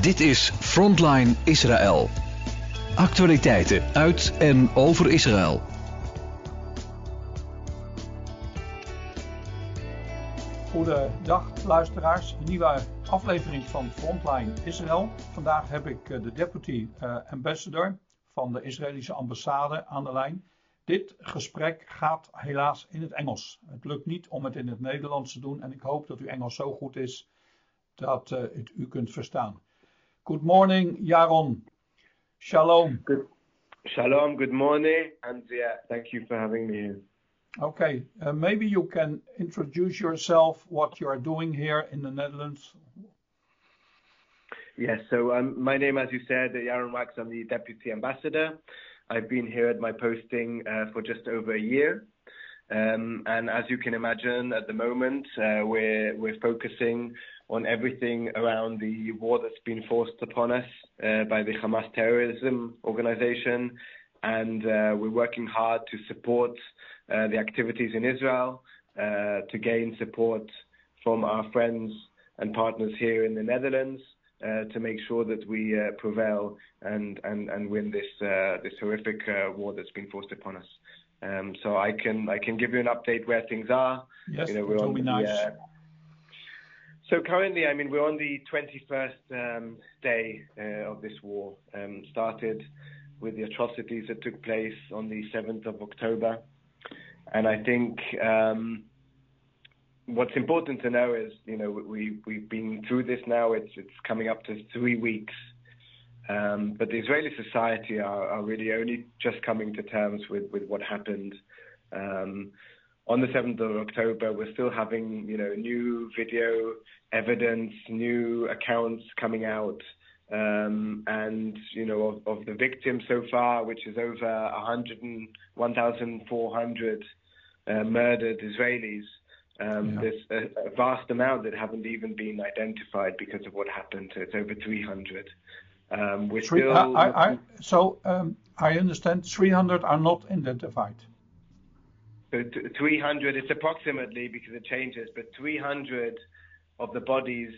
Dit is Frontline Israël. Actualiteiten uit en over Israël. Goedendag luisteraars, nieuwe aflevering van Frontline Israël. Vandaag heb ik eh, de deputy uh, ambassador van de Israëlische ambassade aan de lijn. Dit gesprek gaat helaas in het Engels. Het lukt niet om het in het Nederlands te doen en ik hoop dat uw Engels zo goed is dat uh, het u kunt verstaan. Good morning, Yaron. Shalom. Good. Shalom, good morning, and yeah, thank you for having me here. Okay, uh, maybe you can introduce yourself, what you are doing here in the Netherlands. Yes, so um, my name, as you said, Yaron Wax, I'm the Deputy Ambassador. I've been here at my posting uh, for just over a year. Um, and as you can imagine, at the moment, uh, we're, we're focusing on everything around the war that's been forced upon us uh, by the Hamas terrorism organization. And uh, we're working hard to support uh, the activities in Israel, uh, to gain support from our friends and partners here in the Netherlands. Uh, to make sure that we prevail and, and, and win this this horrific war that's been forced upon us. Um, so I can I can give you an update where things are. Yes, you know, we're on the, nice. So currently, I mean, we're on the 21st um, day uh, of this war. Um, started with the atrocities that took place on the 7th of October, and I think um, what's important to know is, you know, we we've been through this now. It's it's coming up to three weeks, but the Israeli society are, are, really only just coming to terms with with what happened. On the 7th of October, we're still having, you know, new video evidence, new accounts coming out, um, and, you know, of, of, the victims so far, which is over 1,400 uh, murdered Israelis. Um, yeah. There's a, a, vast amount that haven't even been identified because of what happened. So It's over 300. Um, we're Three, still. I, I, so um, I understand 300 are not identified. So 300, it's approximately because it changes, but 300 of the bodies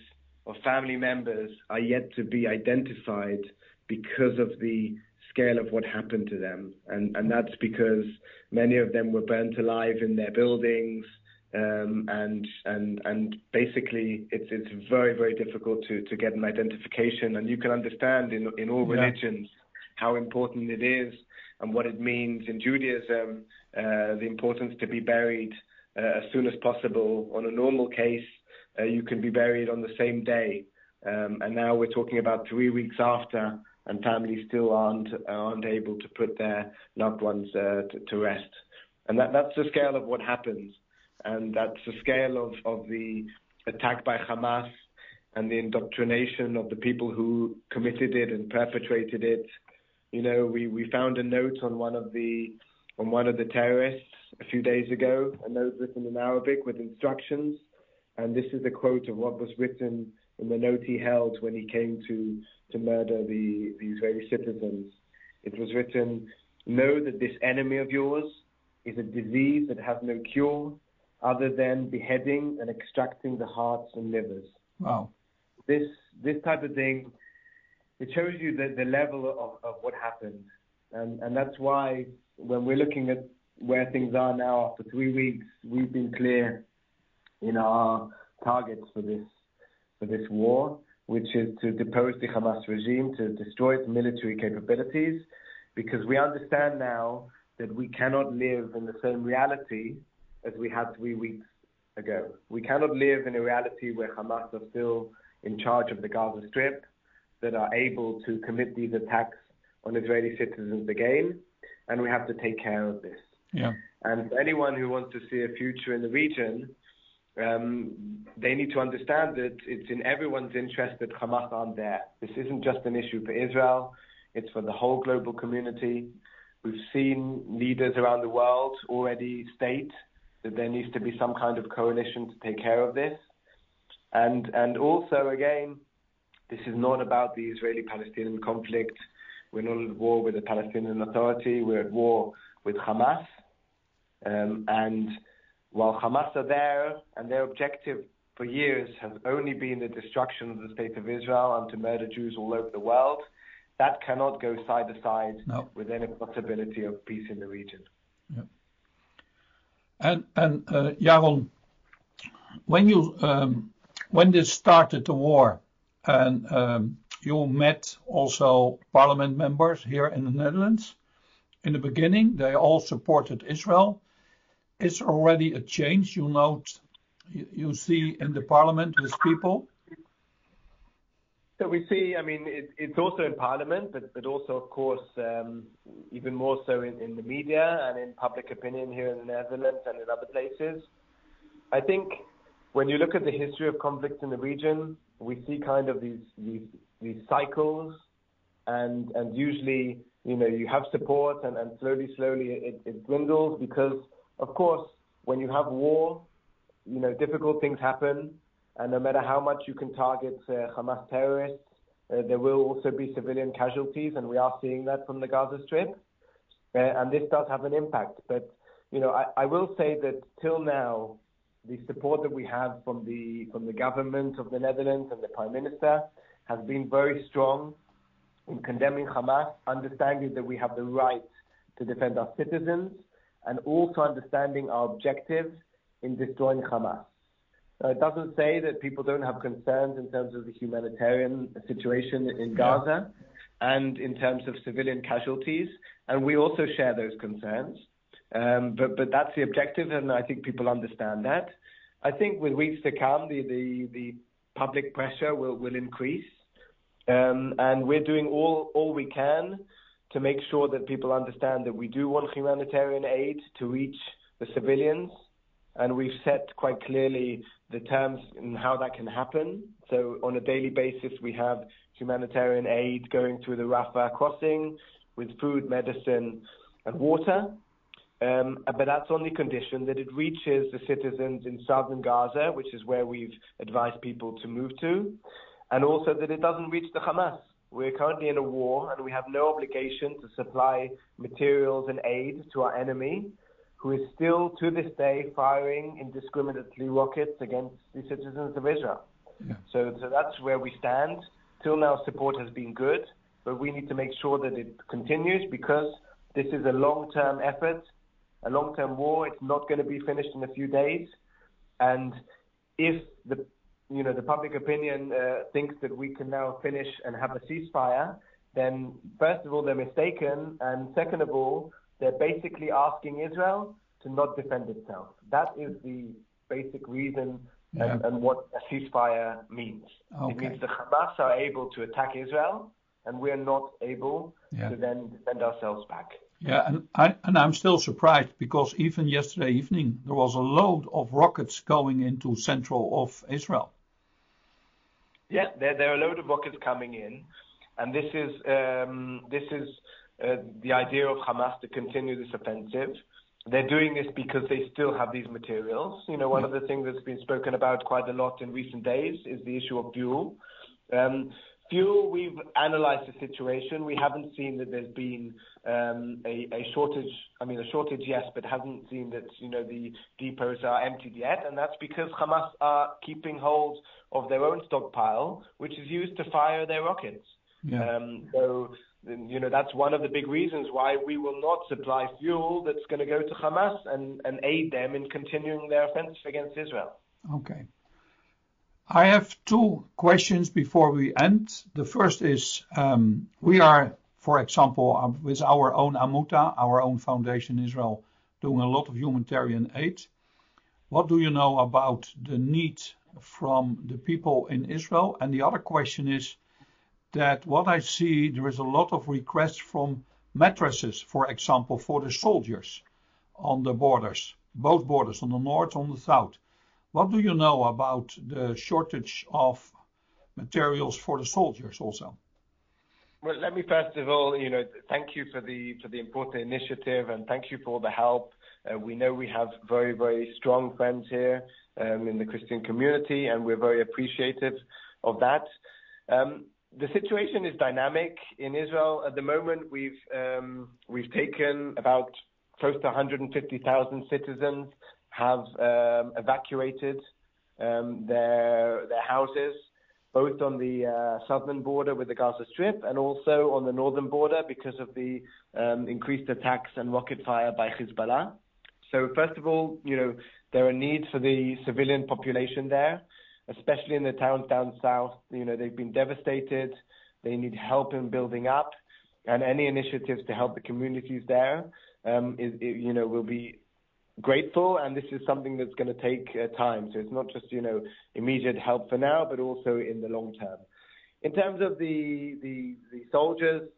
of family members are yet to be identified because of the scale of what happened to them. And, and that's because many of them were burnt alive in their buildings. Um, and and and basically, it's it's very very difficult to, to get an identification, and you can understand in in all religions yeah. how important it is and what it means in Judaism the importance to be buried uh, as soon as possible. On a normal case, uh, you can be buried on the same day. Um, and now we're talking about three weeks after, and families still aren't aren't able to put their loved ones uh, to, to, rest. And that, that's the scale of what happens, and that's the scale of, of the attack by Hamas and the indoctrination of the people who committed it and perpetrated it. You know, we, we found a note on one of the on one of the terrorists a few days ago, a note written in Arabic with instructions. And this is a quote of what was written in the note he held when he came to, to murder the, the Israeli citizens. It was written, Know that this enemy of yours is a disease that has no cure other than beheading and extracting the hearts and livers. Wow. This, this type of thing, it shows you the, the level of, of what happened. And, and that's why when we're looking at where things are now after three weeks, we've been clear in our targets for this for this war, which is to depose the Hamas regime, to destroy its military capabilities, because we understand now that we cannot live in the same reality as we had three weeks ago. We cannot live in a reality where Hamas are still in charge of the Gaza Strip, that are able to commit these attacks on Israeli citizens again and we have to take care of this. Yeah. And anyone who wants to see a future in the region, um, they need to understand that it's in everyone's interest that Hamas aren't there. This isn't just an issue for Israel, it's for the whole global community. We've seen leaders around the world already state that there needs to be some kind of coalition to take care of this. And, and also, again, this is not about the Israeli Palestinian conflict we're not at war with the Palestinian Authority. We're at war with Hamas. Um, and while Hamas are there and their objective for years has only been the destruction of the state of Israel and to murder Jews all over the world. That cannot go side to side no. with any possibility of peace in the region. Yeah. And and uh, Yaron, when you um, when this started the war, and um, you met also parliament members here in the Netherlands. In the beginning, they all supported Israel. Is already a change you note you see in the parliament with people? So we see, I mean, it, it's also in parliament, but, but also, of course, um, even more so in, in the media and in public opinion here in the Netherlands and in other places. I think when you look at the history of conflicts in the region, we see kind of these these these cycles, and and usually you know you have support and, and slowly slowly it, it dwindles because of course when you have war, you know difficult things happen, and no matter how much you can target uh, Hamas terrorists, uh, there will also be civilian casualties, and we are seeing that from the Gaza Strip, uh, and this does have an impact. But you know I, I will say that till now the support that we have from the from the government of the Netherlands and the Prime Minister has been very strong in condemning Hamas, understanding that we have the right to defend our citizens, and also understanding our objective in destroying Hamas. It doesn't say that people don't have concerns in terms of the humanitarian situation in Gaza and in terms of civilian casualties, and we also share those concerns. Um, but but that's the objective, and I think people understand that. I think with weeks to come, the the, the public pressure will will increase, um, and we're doing all all we can to make sure that people understand that we do want humanitarian aid to reach the civilians, and we've set quite clearly the terms and how that can happen. So on a daily basis, we have humanitarian aid going through the Rafah crossing with food, medicine, and water. Um, but that's on the condition that it reaches the citizens in southern Gaza, which is where we've advised people to move to, and also that it doesn't reach the Hamas. We're currently in a war, and we have no obligation to supply materials and aid to our enemy, who is still to this day firing indiscriminately rockets against the citizens of Israel. Yeah. So, so that's where we stand. Till now, support has been good, but we need to make sure that it continues because this is a long-term effort a long-term war. It's not going to be finished in a few days. And if the you know the public opinion uh, thinks that we can now finish and have a ceasefire, then first of all they're mistaken, and second of all they're basically asking Israel to not defend itself. That is the basic reason yeah. and, and, what a ceasefire means. Okay. It means the Hamas are able to attack Israel, and we're not able yeah. to then defend ourselves back. Yeah, and, I, and I'm still surprised because even yesterday evening there was a load of rockets going into central of Israel. Yeah, there, there are a load of rockets coming in, and this is um, this is uh, the idea of Hamas to continue this offensive. They're doing this because they still have these materials. You know, one yeah. of the things that's been spoken about quite a lot in recent days is the issue of fuel. Um, Fuel, we've analyzed the situation. We haven't seen that there's been um, a shortage. I mean, a shortage, yes, but hasn't seen that, you know, the depots are emptied yet, and that's because Hamas are keeping hold of their own stockpile, which is used to fire their rockets. Yeah. Um, so, you know, that's one of the big reasons why we will not supply fuel that's gonna go to Hamas and aid them in continuing their offensive against Israel. Okay. I have two questions before we end. The first is, um, we are, for example, uh, with our own Amuta, our own foundation in Israel, doing a lot of humanitarian aid. What do you know about the need from the people in Israel? And the other question is that what I see, there is a lot of requests from mattresses, for example, for the soldiers on the borders, both borders, on the north, on the south. What do you know about the shortage of materials for the soldiers also? Well, let me first of all, you know, thank you for the for the important initiative and thank you for all the help. Uh, we know we have very very strong friends here um, in the Christian community, and we're very appreciative of that. Um, the situation is dynamic in Israel at the moment. We've um, we've taken about close to 150,000 citizens have um, evacuated um, their their houses, both on the uh, southern border with the Gaza Strip and also on the northern border because of the um, increased attacks and rocket fire by Hezbollah. So first of all, you know, there are needs for the civilian population there, especially in the towns down south. You know, they've been devastated. They need help in building up, and any initiatives to help the communities there, you know, will be grateful. And this is something that's going to take uh, time. So it's not just you know immediate help for now, but also in the long term. In terms of the the, the soldiers,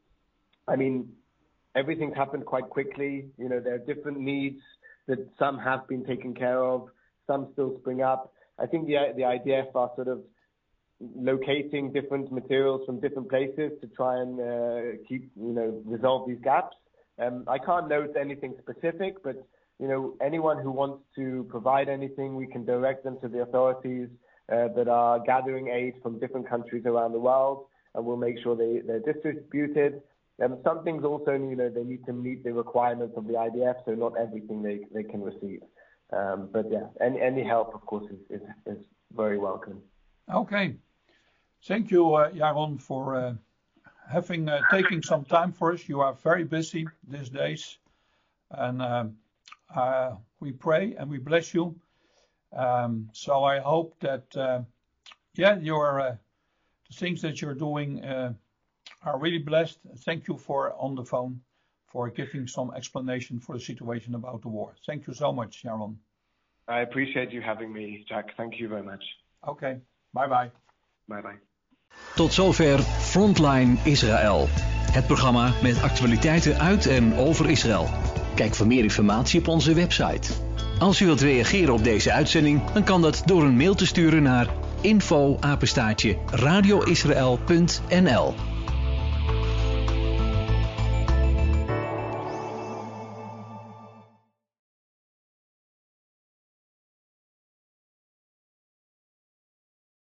I mean, everything's happened quite quickly. You know, there are different needs that some have been taken care of, some still spring up. I think the the IDF are sort of locating different materials from different places to try and uh, keep you know resolve these gaps. Um, I can't note anything specific, but you know anyone who wants to provide anything, we can direct them to the authorities uh, that are gathering aid from different countries around the world, and we'll make sure they, they're distributed. Um, some things also, you know, they need to meet the requirements of the IDF, so not everything they, they can receive. Um, but yeah, any, any help, of course, is, is, is very welcome. Okay. Thank you, uh, Yaron, for uh, having uh, taking some time for us. You are very busy these days, and um, uh, we pray and we bless you. Um, so I hope that, uh, yeah, your uh, the things that you're doing are really blessed. Thank you for on the phone for giving some explanation for the situation about the war. Thank you so much, Sharon. I appreciate you having me, Jack. Thank you very much. Okay. Bye bye. Bye bye. Tot zover Frontline Israël. Het programma met actualiteiten uit en over Israël. Kijk voor meer informatie op onze website. Als u wilt reageren op deze uitzending, dan kan dat door een mail te sturen naar info radioisrael.nl